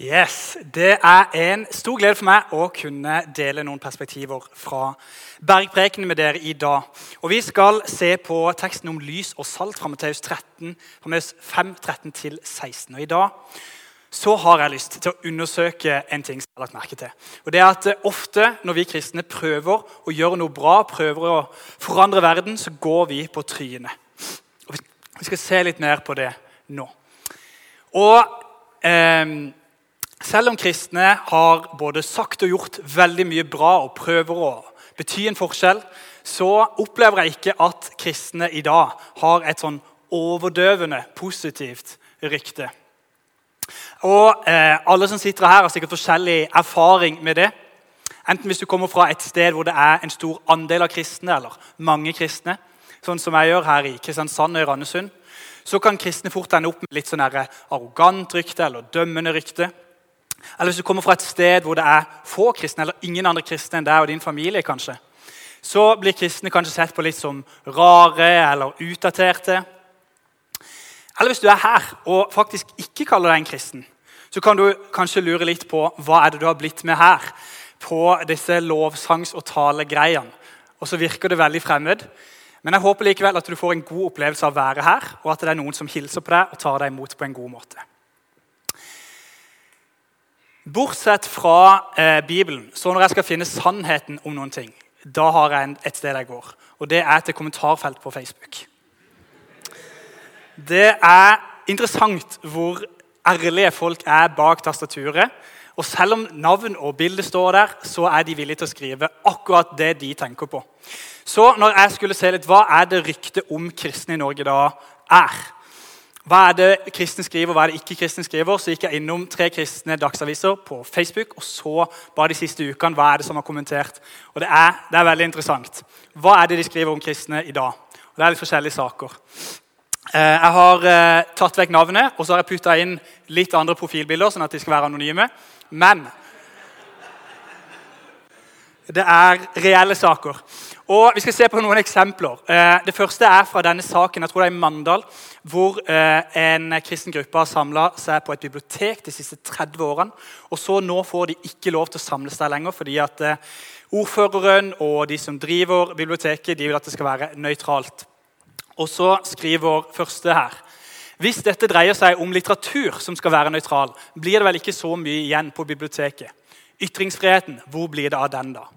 Yes, Det er en stor glede for meg å kunne dele noen perspektiver fra bergprekenen med dere i dag. Og Vi skal se på teksten om lys og salt fra Matteus 13, fra Matteus 5, 13-16. Og I dag så har jeg lyst til å undersøke en ting som jeg har lagt merke til. Og det er at Ofte når vi kristne prøver å gjøre noe bra, prøver å forandre verden, så går vi på trynet. Og Vi skal se litt mer på det nå. Og... Eh, selv om kristne har både sagt og gjort veldig mye bra og prøver å bety en forskjell, så opplever jeg ikke at kristne i dag har et sånn overdøvende positivt rykte. Og eh, Alle som sitter her, har sikkert forskjellig erfaring med det. Enten hvis du kommer fra et sted hvor det er en stor andel av kristne, eller mange kristne, sånn som jeg gjør her i Kristiansand og i Randesund, så kan kristne fort ende opp med litt sånn arrogant rykte eller dømmende rykte. Eller hvis du kommer fra et sted hvor det er få kristne, eller ingen andre kristne enn deg og din familie, kanskje, så blir kristne kanskje sett på litt som rare eller utdaterte. Eller hvis du er her og faktisk ikke kaller deg en kristen, så kan du kanskje lure litt på hva er det du har blitt med her på disse lovsangs- og talegreiene. Og så virker det veldig fremmed. Men jeg håper likevel at du får en god opplevelse av å være her, og at det er noen som hilser på deg og tar deg imot på en god måte. Bortsett fra eh, Bibelen, så når jeg skal finne sannheten om noen ting, da har jeg et sted jeg går. Og det er til kommentarfelt på Facebook. Det er interessant hvor ærlige folk er bak tastaturet. Og selv om navn og bilde står der, så er de villige til å skrive akkurat det de tenker på. Så når jeg skulle se litt, hva er det ryktet om kristne i Norge da er, hva er det kristne skriver, hva er det ikke kristne skriver? Så gikk jeg innom tre kristne dagsaviser på Facebook og så bare de siste ukene hva er det som har kommentert. Og det er, det er veldig interessant. Hva er det de skriver om kristne i dag? Og Det er litt forskjellige saker. Eh, jeg har eh, tatt vekk navnet og så har jeg putta inn litt andre profilbilder, sånn at de skal være anonyme. Men det er reelle saker. Og Vi skal se på noen eksempler. Eh, det første er fra denne saken jeg tror det er i Mandal, hvor eh, en kristen gruppe har samla seg på et bibliotek de siste 30 årene. Og så Nå får de ikke lov til å samles der lenger fordi at eh, ordføreren og de som driver biblioteket, de vil at det skal være nøytralt. Og så skriver første her Hvis dette dreier seg om litteratur som skal være nøytral, blir det vel ikke så mye igjen på biblioteket. Ytringsfriheten, hvor blir det av den, da?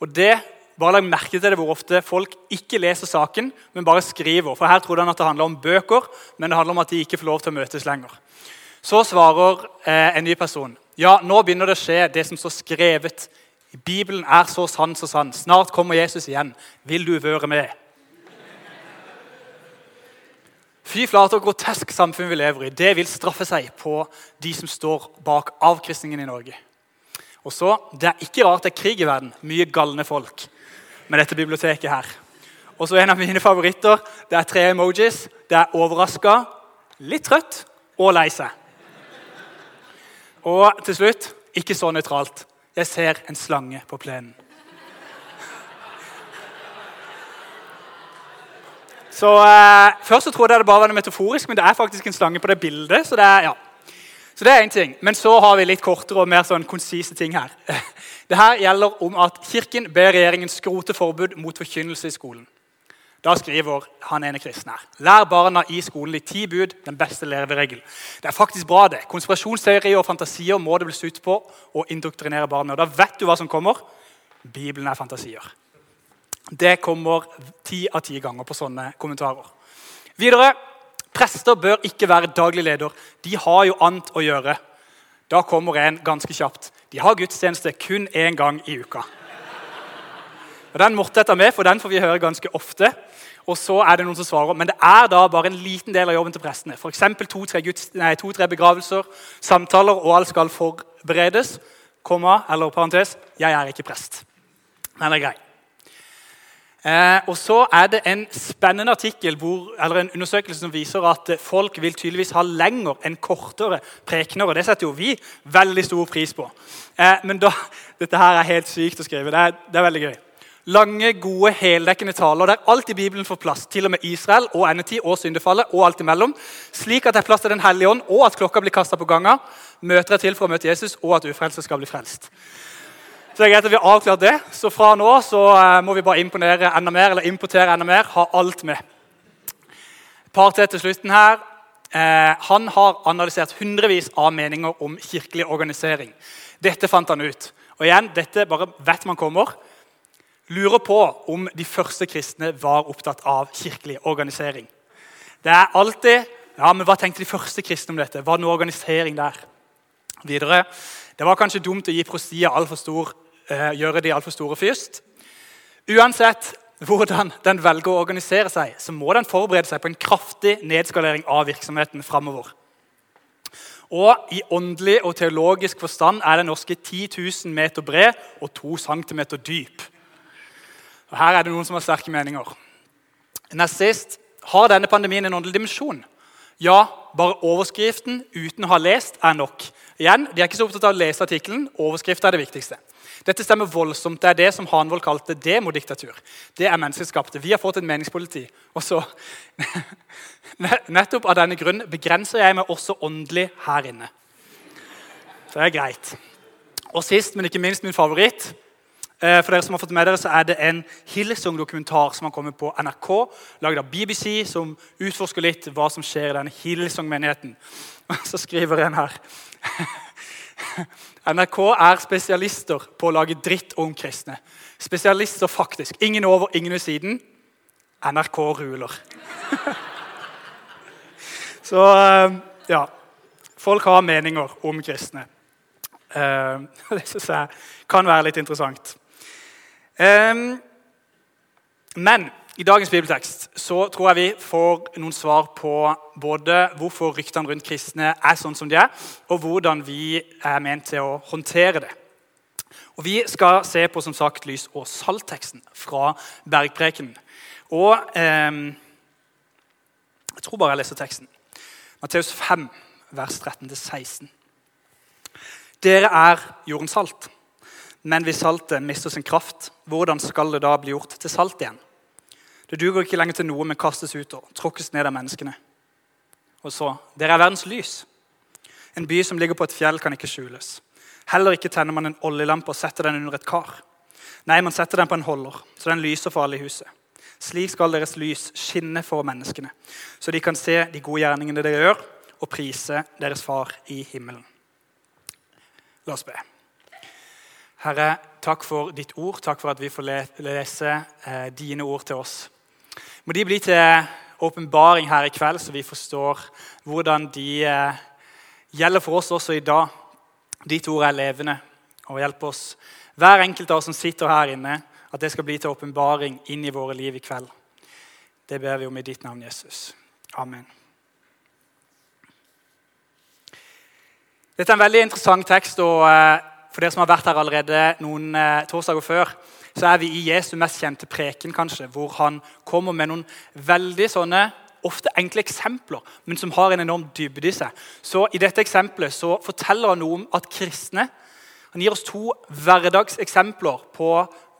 Og det bare legg merke til det hvor ofte folk ikke leser saken, men bare skriver. For Her trodde han at det handler om bøker, men det handler om at de ikke får lov til å møtes lenger. Så svarer eh, en ny person ja, nå begynner det å skje det som står skrevet. Bibelen er så sann, så sann. Snart kommer Jesus igjen. Vil du være med? Fy flate og grotesk samfunn vi lever i. Det vil straffe seg på de som står bak avkristningen i Norge. Og så, Det er ikke rart det er krig i verden. Mye galne folk med dette biblioteket her. Og så En av mine favoritter det er tre emojis. Det er overraska, litt trøtt og lei seg. Og til slutt ikke så nøytralt. Jeg ser en slange på plenen. Så eh, Først så trodde jeg det bare var noe metaforisk, men det er faktisk en slange på det bildet. så det er, ja. Så det er en ting. Men så har vi litt kortere og mer sånn konsise ting her. Det her gjelder om at Kirken ber regjeringen skrote forbud mot forkynnelse i skolen. Da skriver han ene kristne her. Lær barna i skolen de ti bud, den beste leveregel. Det er faktisk bra, det. Konspirasjonsteorier og fantasier må det bli slutt på å indoktrinere barna. Og da vet du hva som kommer. Bibelen er fantasier. Det kommer ti av ti ganger på sånne kommentarer. Videre Prester bør ikke være daglig leder. De har jo annet å gjøre. Da kommer en ganske kjapt. De har gudstjeneste kun én gang i uka. Og Den måtte jeg med, for den får vi høre ganske ofte. Og så er det noen som svarer, Men det er da bare en liten del av jobben til prestene. F.eks. to-tre to, begravelser, samtaler, og alt skal forberedes. Komma, eller parentes, jeg er ikke prest. Det er greit. Eh, og så er det en spennende artikkel hvor, eller en undersøkelse som viser at folk vil tydeligvis ha lengre enn kortere prekener. og Det setter jo vi veldig stor pris på. Eh, men da, dette her er helt sykt å skrive. Det er, det er veldig gøy. Lange, gode, heldekkende taler der alt i Bibelen får plass. Til og med Israel og endetid og syndefallet og alt imellom. Slik at det er plass til Den hellige ånd, og at klokka blir kasta på ganger. Møter er til for å møte Jesus, og at ufrelste skal bli frelst. Så det er greit at vi har avklart det. Så fra nå så eh, må vi bare imponere enda mer, eller importere enda mer. Ha alt med. Et par til til slutten her. Eh, han har analysert hundrevis av meninger om kirkelig organisering. Dette fant han ut. Og igjen, dette bare vet man kommer. Lurer på om de første kristne var opptatt av kirkelig organisering. Det er alltid ja, men Hva tenkte de første kristne om dette? Var det noe organisering der? Videre, Det var kanskje dumt å gi prostiet altfor stor, eh, gjøre de altfor store først. Uansett hvordan den velger å organisere seg, så må den forberede seg på en kraftig nedskalering av virksomheten framover. Og i åndelig og teologisk forstand er den norske 10 000 meter bred og 2 cm dyp. Og her er det noen som har sterke meninger. Nest sist har denne pandemien en åndelig dimensjon. Ja, bare overskriften uten å ha lest er nok. Igjen, De er ikke så opptatt av å lese artikkelen. Overskriften er det viktigste. Dette stemmer voldsomt. Det er det som Hanvold kalte demodiktatur. Det er menneskeskapte. Vi har fått et meningspoliti. Og så, Nettopp av denne grunn begrenser jeg meg også åndelig her inne. Det er greit. Og sist, men ikke minst min favoritt eh, for dere som har fått med dere, så er det en Hillsong-dokumentar som har kommet på NRK, laget av BBC, som utforsker litt hva som skjer i denne Hillsong-menigheten. Så skriver en her NRK er spesialister på å lage dritt om kristne. Spesialister, faktisk. Ingen over, ingen ved siden. NRK ruler. Så eh, ja. Folk har meninger om kristne. Eh, det syns jeg kan være litt interessant. Men i dagens bibeltekst så tror jeg vi får noen svar på både hvorfor ryktene rundt kristne er sånn som de er, og hvordan vi er ment til å håndtere det. Og Vi skal se på som sagt lys- og saltteksten fra Bergprekenen. Og eh, Jeg tror bare jeg leser teksten. Matteus 5, vers 13-16. Dere er jordens salt. Men hvis saltet mister sin kraft, hvordan skal det da bli gjort til salt igjen? Det duger ikke lenger til noe, men kastes ut og tråkkes ned av menneskene. Og så Dere er verdens lys. En by som ligger på et fjell, kan ikke skjules. Heller ikke tenner man en oljelampe og setter den under et kar. Nei, man setter den på en holder, så den lyser for alle i huset. Slik skal deres lys skinne for menneskene, så de kan se de gode gjerningene dere gjør, og prise deres far i himmelen. La oss be. Herre, takk for ditt ord. Takk for at vi får lese eh, dine ord til oss. Må de bli til åpenbaring her i kveld, så vi forstår hvordan de eh, gjelder for oss også i dag. Ditt ord er levende. Og hjelp oss, hver enkelt av oss som sitter her inne, at det skal bli til åpenbaring inn i våre liv i kveld. Det ber vi om i ditt navn, Jesus. Amen. Dette er en veldig interessant tekst. og eh, For dere som har vært her allerede noen eh, torsdager før, så er vi i Jesu mest kjente preken, kanskje, hvor han kommer med noen veldig sånne ofte enkle eksempler, men som har en enorm dybde i seg. Så I dette eksempelet så forteller han noe om at kristne han gir oss to hverdagseksempler på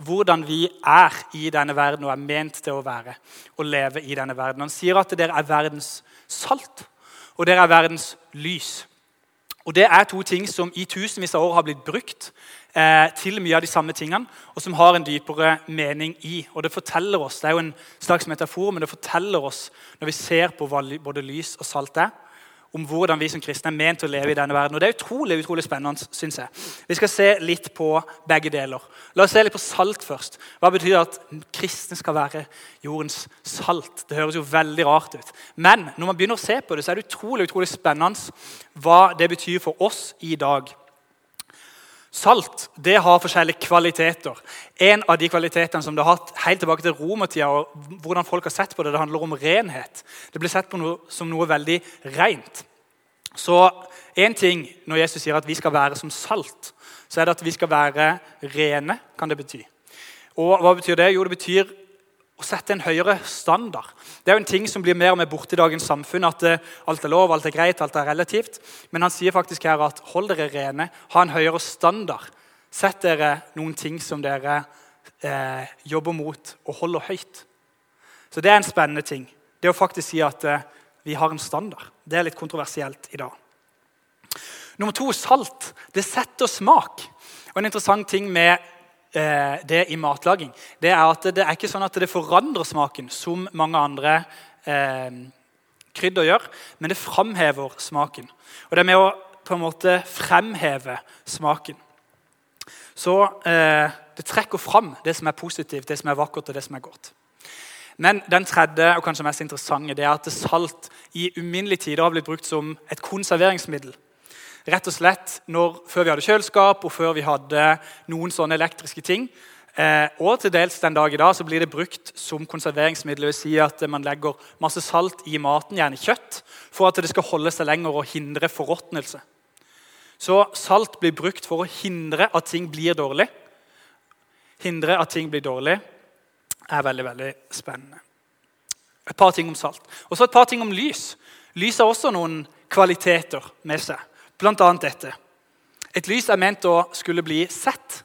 hvordan vi er i denne verden og er ment til å være og leve i denne verden. Han sier at dere er verdens salt, og dere er verdens lys. Og Det er to ting som i tusenvis av år har blitt brukt eh, til mye av de samme tingene, og som har en dypere mening i. Og Det forteller oss, det er jo en slags metafor, men det forteller oss når vi ser på hva både lys og salt er, om hvordan vi som kristne er ment å leve i denne verden. Og Det er utrolig utrolig spennende, syns jeg. Vi skal se litt på begge deler. La oss se litt på salt først. Hva betyr at kristne skal være jordens salt? Det høres jo veldig rart ut. Men når man begynner å se på det, så er det utrolig, utrolig spennende hva det betyr for oss i dag. Salt det har forskjellige kvaliteter. En av de kvalitetene som det har hatt helt tilbake til romertida, og hvordan folk har sett på det, det handler om renhet. Det blir sett på noe, som noe veldig rent. Så én ting når Jesus sier at vi skal være som salt, så er det at vi skal være rene. kan det bety. Og Hva betyr det? Jo, det betyr å sette en høyere standard. Det er jo en ting som blir mer og mer borte i dagens samfunn. At eh, alt er lov, alt er greit, alt er relativt. Men han sier faktisk her at hold dere rene, ha en høyere standard. Sett dere noen ting som dere eh, jobber mot og holder høyt. Så det er en spennende ting. Det å faktisk si at eh, vi har en standard. Det er litt kontroversielt i dag. Nummer to salt. Det setter smak. Og En interessant ting med eh, det i matlaging det er at det er ikke sånn at det forandrer smaken, som mange andre eh, krydder gjør, men det framhever smaken. Og det er med å på en måte fremheve smaken. Så eh, det trekker fram det som er positivt, det som er vakkert og det som er godt. Men den tredje og kanskje mest interessante det er at salt i uminnelige tider har blitt brukt som et konserveringsmiddel. Rett og slett når, Før vi hadde kjøleskap og før vi hadde noen sånne elektriske ting, eh, og til dels den dag i dag så blir det brukt som konserveringsmiddel. Det vil si at Man legger masse salt i maten, gjerne kjøtt, for at det skal holde seg lenger og hindre forråtnelse. Så salt blir brukt for å hindre at ting blir dårlig. Hindre at ting blir dårlig er veldig veldig spennende. Et par ting om salt. Og så et par ting om lys. Lys har også noen kvaliteter med seg, bl.a. dette. Et lys er ment å skulle bli sett.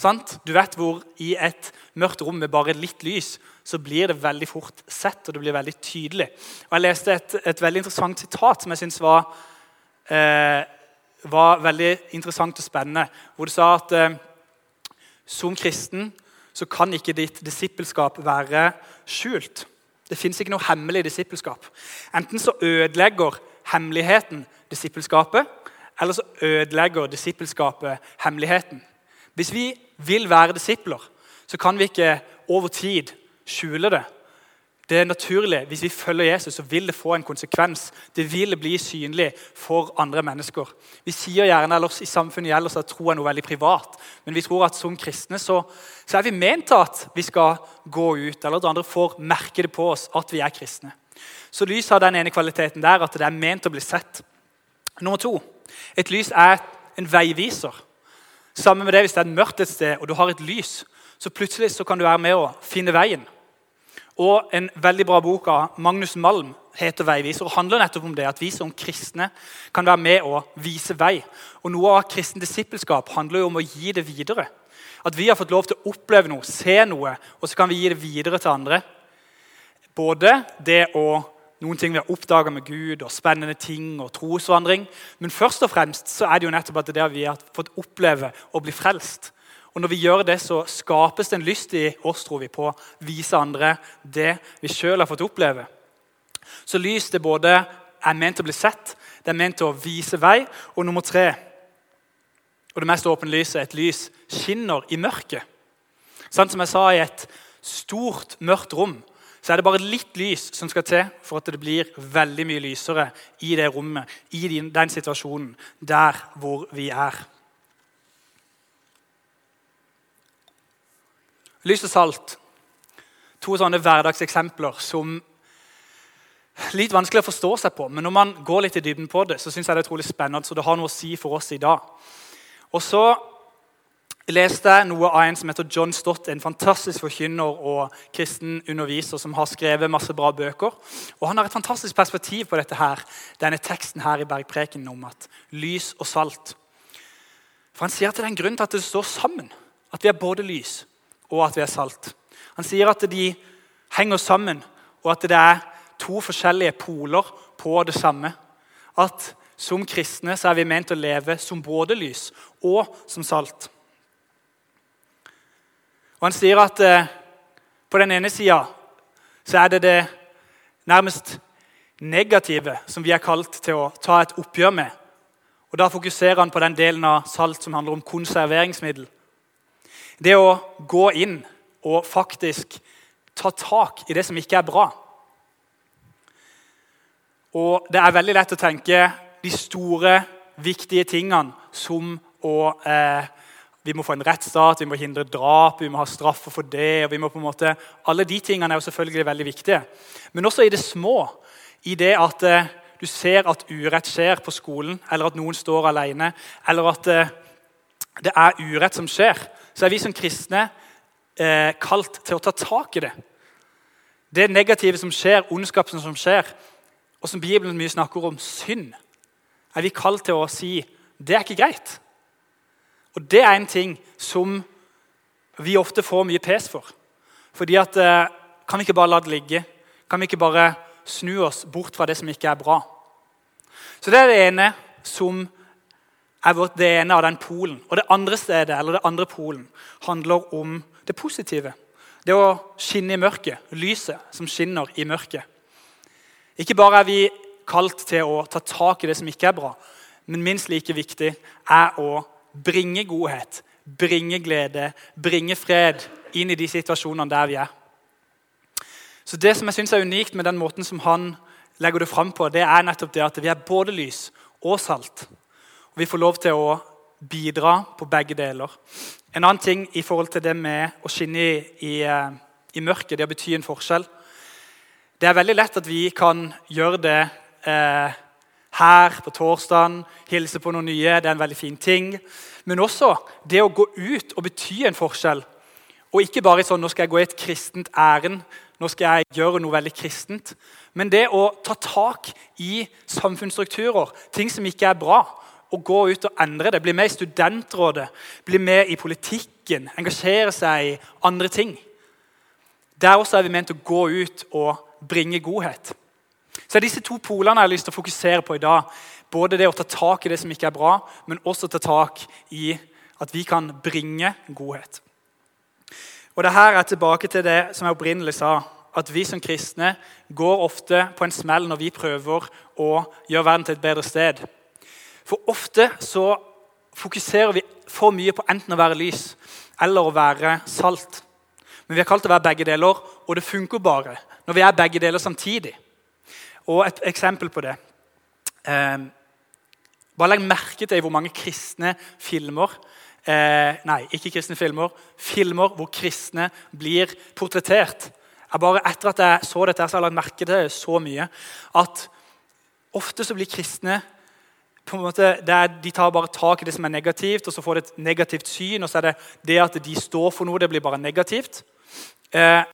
Sant? Du vet hvor i et mørkt rom med bare litt lys så blir det veldig fort sett, og det blir veldig tydelig. Og Jeg leste et, et veldig interessant sitat som jeg syns var, eh, var, veldig interessant og spennende. Hvor det sa at eh, som kristen så kan ikke ditt disippelskap være skjult. Det fins ikke noe hemmelig disippelskap. Enten så ødelegger hemmeligheten disippelskapet, eller så ødelegger disippelskapet hemmeligheten. Hvis vi vil være disipler, så kan vi ikke over tid skjule det. Det er naturlig. Hvis vi følger Jesus, så vil det få en konsekvens. Det vil bli synlig for andre mennesker. Vi sier gjerne ellers i samfunnet ellers at tro er noe veldig privat. Men vi tror at som kristne så, så er vi ment at vi skal gå ut, eller at andre får merke det på oss at vi er kristne. Så lys har den ene kvaliteten der at det er ment å bli sett. Nummer to et lys er en veiviser. Sammen med det hvis det er mørkt et sted og du har et lys, så plutselig så kan du være med å finne veien. Og en veldig bra bok av Magnus Malm heter 'Veiviser' og handler nettopp om det at vi som kristne kan være med og vise vei. Og Noe av kristen disippelskap handler jo om å gi det videre. At vi har fått lov til å oppleve noe, se noe, og så kan vi gi det videre til andre. Både det å noen ting vi har oppdaga med Gud, og spennende ting og trosvandring. Men først og fremst så er det jo nettopp at det er der vi har fått oppleve å bli frelst. Og Når vi gjør det, så skapes det en lyst i oss tror vi, på å vise andre det vi sjøl har fått oppleve. Så lys det både er ment å bli sett, det er ment å vise vei. Og nummer tre, og det mest åpne lyset, et lys skinner i mørket. Sånn som jeg sa, i et stort, mørkt rom så er det bare litt lys som skal til for at det blir veldig mye lysere i det rommet, i den situasjonen, der hvor vi er. Lys og salt. To sånne hverdagseksempler som litt vanskelig å forstå seg på. Men når man går litt i dybden på det, så synes jeg det er utrolig spennende. så det har noe å si for oss i dag. Og så leste noe av en som heter John Stott, en fantastisk forkynner og kristen underviser som har skrevet masse bra bøker. Og Han har et fantastisk perspektiv på dette her, denne teksten her i Bergpreken om at lys og salt. For Han sier at det er en grunn til at det står sammen. At vi er både lys og at vi er salt. Han sier at de henger sammen, og at det er to forskjellige poler på det samme. At som kristne så er vi ment å leve som både lys og som salt. Og Han sier at eh, på den ene sida så er det det nærmest negative som vi er kalt til å ta et oppgjør med. Og Da fokuserer han på den delen av salt som handler om konserveringsmiddel. Det å gå inn og faktisk ta tak i det som ikke er bra. Og Det er veldig lett å tenke de store, viktige tingene som å eh, Vi må få en rettsstat, vi må hindre drap, vi må ha straffer for det. og vi må på en måte, Alle de tingene er jo selvfølgelig veldig viktige. Men også i det små. I det at eh, du ser at urett skjer på skolen, eller at noen står alene, eller at eh, det er urett som skjer så er vi som kristne eh, kalt til å ta tak i det. Det negative som skjer, ondskapen som skjer, og som Bibelen mye snakker om, synd, er vi kalt til å si det er ikke greit. Og det er en ting som vi ofte får mye pes for. Fordi at eh, Kan vi ikke bare la det ligge? Kan vi ikke bare snu oss bort fra det som ikke er bra? Så Det er det ene som er ene av den polen. Og det andre stedet, eller det andre polen handler om det positive. Det å skinne i mørket. Lyset som skinner i mørket. Ikke bare er vi kalt til å ta tak i det som ikke er bra, men minst like viktig er å bringe godhet, bringe glede, bringe fred inn i de situasjonene der vi er. Så Det som jeg synes er unikt med den måten som han legger det fram på, det er nettopp det at vi er både lys og salt. Og Vi får lov til å bidra på begge deler. En annen ting i forhold til det med å skinne i, i, eh, mørket, det å bety en forskjell Det er veldig lett at vi kan gjøre det eh, her på torsdagen, hilse på noen nye. Det er en veldig fin ting. Men også det å gå ut og bety en forskjell. Og ikke bare sånn nå skal jeg gå i et kristent ærend, nå skal jeg gjøre noe veldig kristent. Men det å ta tak i samfunnsstrukturer, ting som ikke er bra, og gå ut og endre det. Bli med i studentrådet, bli med i politikken, engasjere seg i andre ting. Der også er vi ment å gå ut og bringe godhet. Så er disse to polene jeg har lyst til å fokusere på i dag. Både det å ta tak i det som ikke er bra, men også ta tak i at vi kan bringe godhet. Og det her er tilbake til det som jeg opprinnelig sa. At vi som kristne går ofte på en smell når vi prøver å gjøre verden til et bedre sted. For ofte så fokuserer vi for mye på enten å være lys eller å være salt. Men vi har kalt det å være begge deler, og det funker bare når vi er begge deler samtidig. Og et eksempel på det eh, Bare legg merke til hvor mange kristne filmer eh, Nei, ikke kristne filmer. Filmer hvor kristne blir portrettert. Jeg bare Etter at jeg så dette, så har jeg lagt merke til det så mye at ofte så blir kristne på en måte, De tar bare tak i det som er negativt, og så får de et negativt syn. Og så er det det at de står for noe, det blir bare negativt. Eh,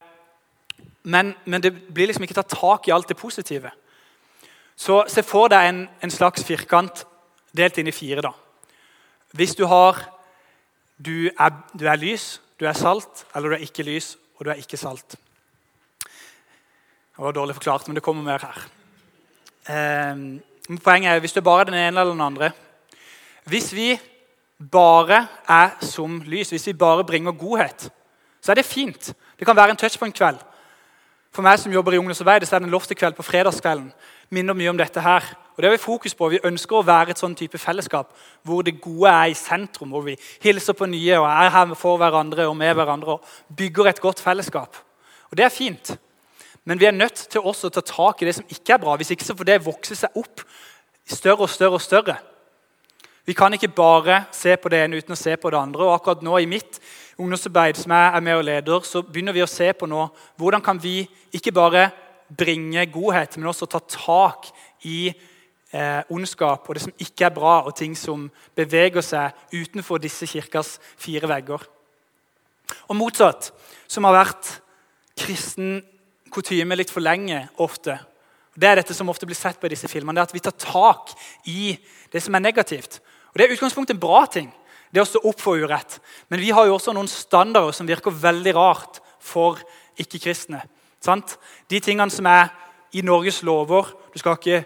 men, men, det blir liksom ikke tatt tak i alt det positive. Så se for deg en, en slags firkant delt inn i fire. da. Hvis du har du er, du er lys, du er salt, eller du er ikke lys, og du er ikke salt. Det var dårlig forklart, men det kommer mer her. Eh, Poenget er hvis du bare er den ene eller den andre. Hvis vi bare er som lys, hvis vi bare bringer godhet, så er det fint. Det kan være en touchpoint-kveld. For meg som jobber i ungdomsarbeidet, så er det en loftekveld på fredagskvelden. Minner mye om dette her. Og det har Vi fokus på. Vi ønsker å være et sånn type fellesskap hvor det gode er i sentrum. Hvor vi hilser på nye og er her for hverandre og med hverandre og bygger et godt fellesskap. Og Det er fint. Men vi er nødt til også å ta tak i det som ikke er bra. Hvis ikke så får det vokse seg opp større og større og større. Vi kan ikke bare se på det ene uten å se på det andre. og akkurat nå I mitt ungdomsarbeid som jeg er med og leder, så begynner vi å se på nå hvordan kan vi ikke bare bringe godhet, men også ta tak i eh, ondskap og det som ikke er bra, og ting som beveger seg utenfor disse kirkas fire vegger. Og motsatt, som har vært kristen kutyme litt for lenge ofte. Det er dette som ofte blir sett på i disse filmene, det er at vi tar tak i det som er negativt. Og Det er utgangspunktet en bra ting, det å stå opp for urett. Men vi har jo også noen standarder som virker veldig rart for ikke-kristne. De tingene som er i Norges lover Du skal ikke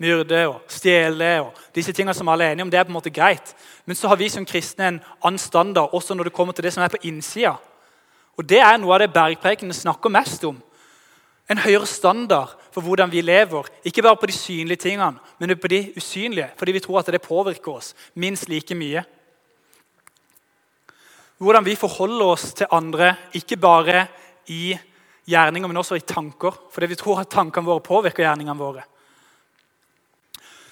myrde og stjele. og disse tingene som alle er enige om, det er på en måte greit. Men så har vi som kristne en annen standard også når det kommer til det som er på innsida. Og Det er noe av det bergprekene snakker mest om en høyere standard for hvordan vi lever. Ikke bare på de synlige tingene, men på de usynlige, fordi vi tror at det påvirker oss minst like mye. Hvordan vi forholder oss til andre, ikke bare i gjerninger, men også i tanker. Fordi vi tror at tankene våre påvirker gjerningene våre.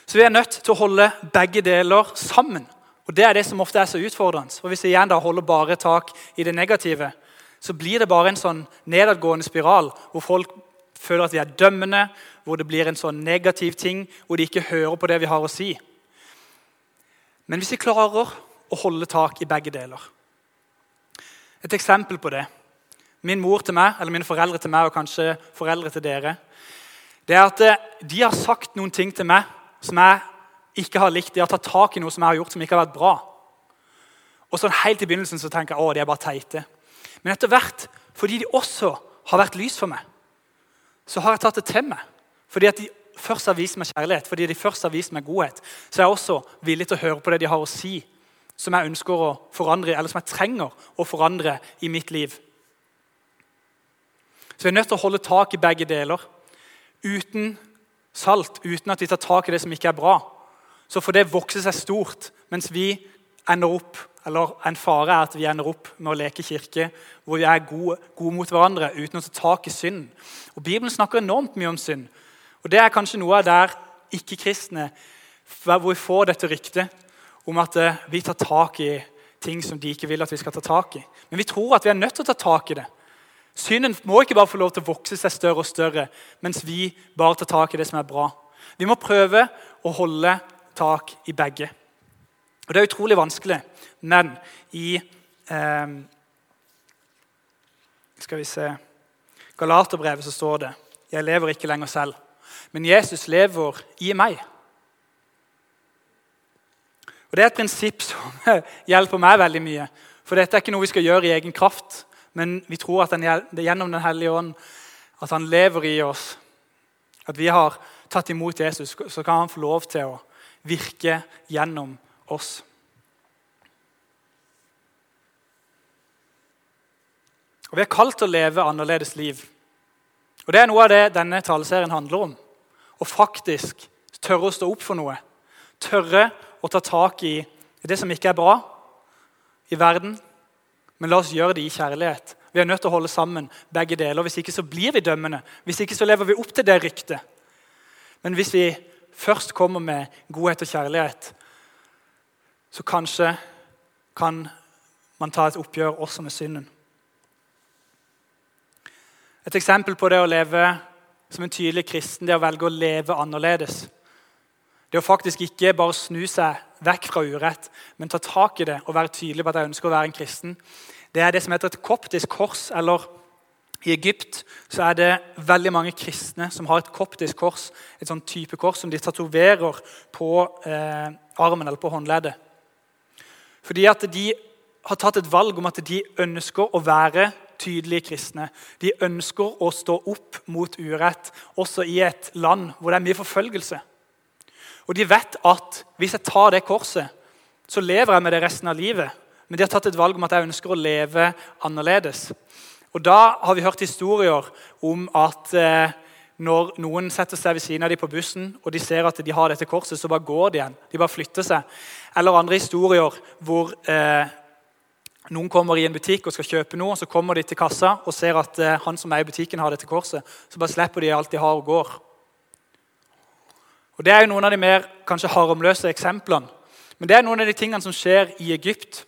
Så vi er nødt til å holde begge deler sammen. Og Det er det som ofte er så utfordrende. For Hvis vi igjen da holder bare tak i det negative, så blir det bare en sånn nedadgående spiral hvor folk føler at vi er dømmende, hvor det blir en sånn negativ ting, hvor de ikke hører på det vi har å si. Men hvis vi klarer å holde tak i begge deler Et eksempel på det Min mor til meg, eller mine foreldre til meg og kanskje foreldre til dere det er at eh, De har sagt noen ting til meg som jeg ikke har likt. De har tatt tak i noe som jeg har gjort som ikke har vært bra. Og sånn Helt i begynnelsen så tenker jeg å, de er bare teite. Men etter hvert, fordi de også har vært lys for meg, så har jeg tatt det til meg. Fordi at de først har vist meg kjærlighet, fordi de først har vist meg godhet, så er jeg også villig til å høre på det de har å si, som jeg ønsker å forandre, eller som jeg trenger å forandre i mitt liv. Så vi er nødt til å holde tak i begge deler. Uten salt, uten at vi tar tak i det som ikke er bra, så får det vokse seg stort, mens vi ender opp eller En fare er at vi ender opp med å leke kirke hvor vi er gode, gode mot hverandre uten å ta tak i synd. Og Bibelen snakker enormt mye om synd. Og Det er kanskje noe av der ikke-kristne hvor vi får dette ryktet om at eh, vi tar tak i ting som de ikke vil at vi skal ta tak i. Men vi tror at vi er nødt til å ta tak i det. Synden må ikke bare få lov til å vokse seg større og større, mens vi bare tar tak i det som er bra. Vi må prøve å holde tak i begge. Og Det er utrolig vanskelig, men i eh, Skal vi se Galaterbrevet så står det Jeg lever ikke lenger selv, men Jesus lever i meg. Og Det er et prinsipp som hjelper meg veldig mye. For dette er ikke noe vi skal gjøre i egen kraft, men vi tror at den, gjennom Den hellige ånd at han lever i oss. At vi har tatt imot Jesus, så kan han få lov til å virke gjennom oss. Og Vi er kalt til å leve annerledes liv. Og Det er noe av det denne taleserien handler om. Å faktisk tørre å stå opp for noe. Tørre å ta tak i det som ikke er bra i verden. Men la oss gjøre det i kjærlighet. Vi er nødt til å holde sammen begge deler. Hvis ikke så blir vi dømmende. Hvis ikke så lever vi opp til det ryktet. Men hvis vi først kommer med godhet og kjærlighet, så kanskje kan man ta et oppgjør også med synden. Et eksempel på det å leve som en tydelig kristen, det å velge å leve annerledes. Det å faktisk ikke bare snu seg vekk fra urett, men ta tak i det og være tydelig på at jeg ønsker å være en kristen. Det er det som heter et koptisk kors. eller I Egypt så er det veldig mange kristne som har et koptisk kors, et sånn type kors som de tatoverer på eh, armen eller på håndleddet. Fordi at de har tatt et valg om at de ønsker å være tydelige kristne. De ønsker å stå opp mot urett, også i et land hvor det er mye forfølgelse. Og de vet at hvis jeg tar det korset, så lever jeg med det resten av livet. Men de har tatt et valg om at jeg ønsker å leve annerledes. Og Da har vi hørt historier om at eh, når noen setter seg ved siden av dem på bussen, og de ser at de har dette korset, så bare går de igjen. De bare flytter seg. Eller andre historier hvor eh, noen kommer i en butikk og skal kjøpe noe, så kommer de til kassa og ser at eh, han som er i butikken, har dette korset. Så bare slipper de alt de har, og går. Og Det er jo noen av de mer kanskje harmløse eksemplene. Men det er noen av de tingene som skjer i Egypt.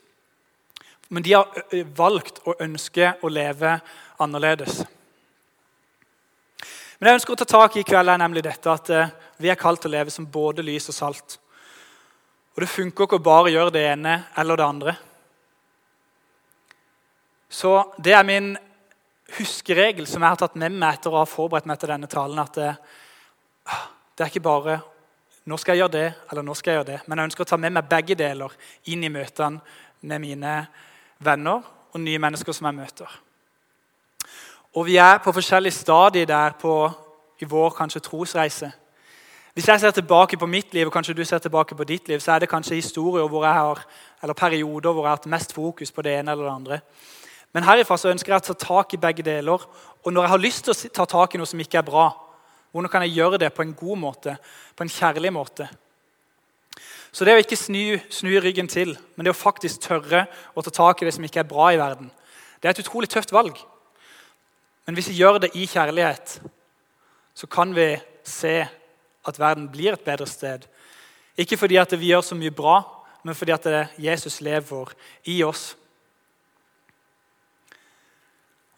Men de har valgt å ønske å leve annerledes. Men det jeg ønsker å ta tak i i kveld, er nemlig dette at vi er kalt til å leve som både lys og salt. Og Det funker ikke å bare gjøre det ene eller det andre. Så det er min huskeregel som jeg har tatt med meg etter å ha forberedt meg til denne talen. at det, er ikke bare nå skal jeg gjøre det, eller nå skal jeg gjøre det. Men jeg ønsker å ta med meg begge deler inn i møtene med mine venner og nye mennesker som jeg møter. Og vi er på forskjellige stadier der på, i vår kanskje trosreise. Hvis jeg ser tilbake på mitt liv, og kanskje du ser tilbake på ditt liv, så er det kanskje historier hvor jeg har, eller perioder hvor jeg har hatt mest fokus på det ene eller det andre. Men herifra så ønsker jeg å ta tak i begge deler. Og når jeg har lyst til å ta tak i noe som ikke er bra, hvordan kan jeg gjøre det på en god måte, på en kjærlig måte? Så det å ikke snu, snu, ryggen til, men det å faktisk tørre å ta tak i det som ikke er bra i verden, det er et utrolig tøft valg. Men hvis vi gjør det i kjærlighet, så kan vi se at verden blir et bedre sted. Ikke fordi at vi gjør så mye bra, men fordi at Jesus lever i oss.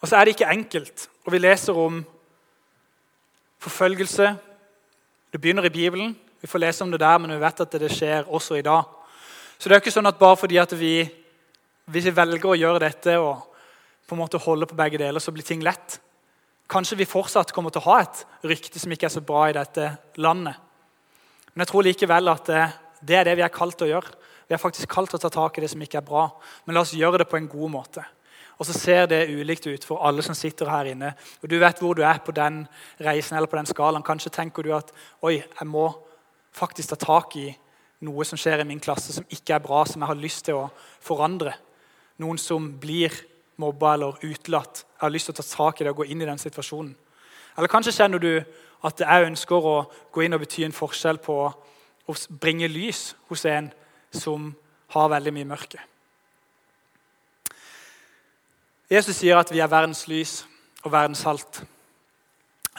Og så er det ikke enkelt. Og vi leser om Forfølgelse. Det begynner i Bibelen. Vi får lese om det der, men vi vet at det skjer også i dag. Så det er ikke sånn at bare fordi at vi, hvis vi velger å gjøre dette og på en måte holde på begge deler, så blir ting lett. Kanskje vi fortsatt kommer til å ha et rykte som ikke er så bra i dette landet. Men jeg tror likevel at det, det er det vi er kalt til å gjøre. Vi er faktisk kalt til å ta tak i det som ikke er bra. Men la oss gjøre det på en god måte. Og så ser det ulikt ut for alle som sitter her inne. Og Du vet hvor du er på den reisen eller på den skalaen. Kanskje tenker du at oi, jeg må faktisk ta tak i noe som skjer i min klasse som ikke er bra, som jeg har lyst til å forandre. Noen som blir mobba eller utelatt. Jeg har lyst til å ta tak i det og gå inn i den situasjonen. Eller kanskje kjenner du at jeg ønsker å gå inn og bety en forskjell på å bringe lys hos en som har veldig mye mørke. Jesus sier at vi er verdens lys og verdens salt.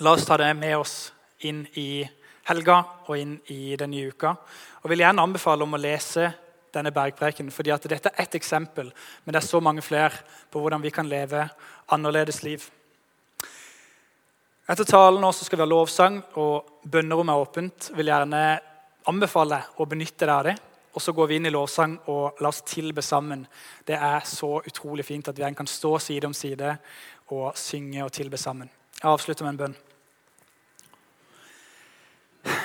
La oss ta det med oss inn i helga og inn i den nye uka. Og vil gjerne anbefale om å lese denne bergpreken, fordi at dette er ett eksempel, men det er så mange flere på hvordan vi kan leve annerledes liv. Etter talen nå skal vi ha lovsang, og bønnerommet er åpent. Vil gjerne anbefale å benytte deg av det. Og så går vi inn i lovsang og la oss tilbe sammen. Det er så utrolig fint at vi kan stå side om side og synge og tilbe sammen. Jeg avslutter med en bønn.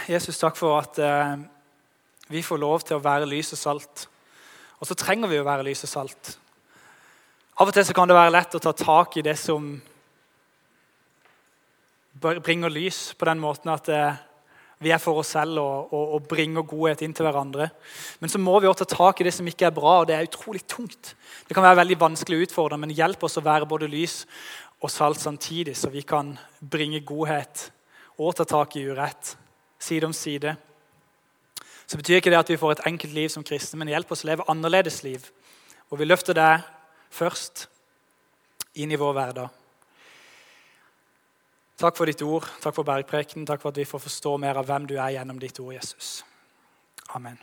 Jesus, takk for at eh, vi får lov til å være lys og salt. Og så trenger vi å være lys og salt. Av og til kan det være lett å ta tak i det som bringer lys, på den måten at eh, vi er for oss selv og, og, og, bringer godhet inn til hverandre. Men så må vi også ta tak i det som ikke er bra, og det er utrolig tungt. Det kan være veldig vanskelig å utfordre, men hjelp oss å være både lys og salt samtidig, så vi kan bringe godhet og ta tak i urett side om side. Så betyr ikke det at vi får et enkelt liv som kristne, men hjelp oss å leve annerledes liv. Og vi løfter deg først inn i vår hverdag. Takk for ditt ord, takk for bergprekenen, takk for at vi får forstå mer av hvem du er gjennom ditt ord, Jesus. Amen.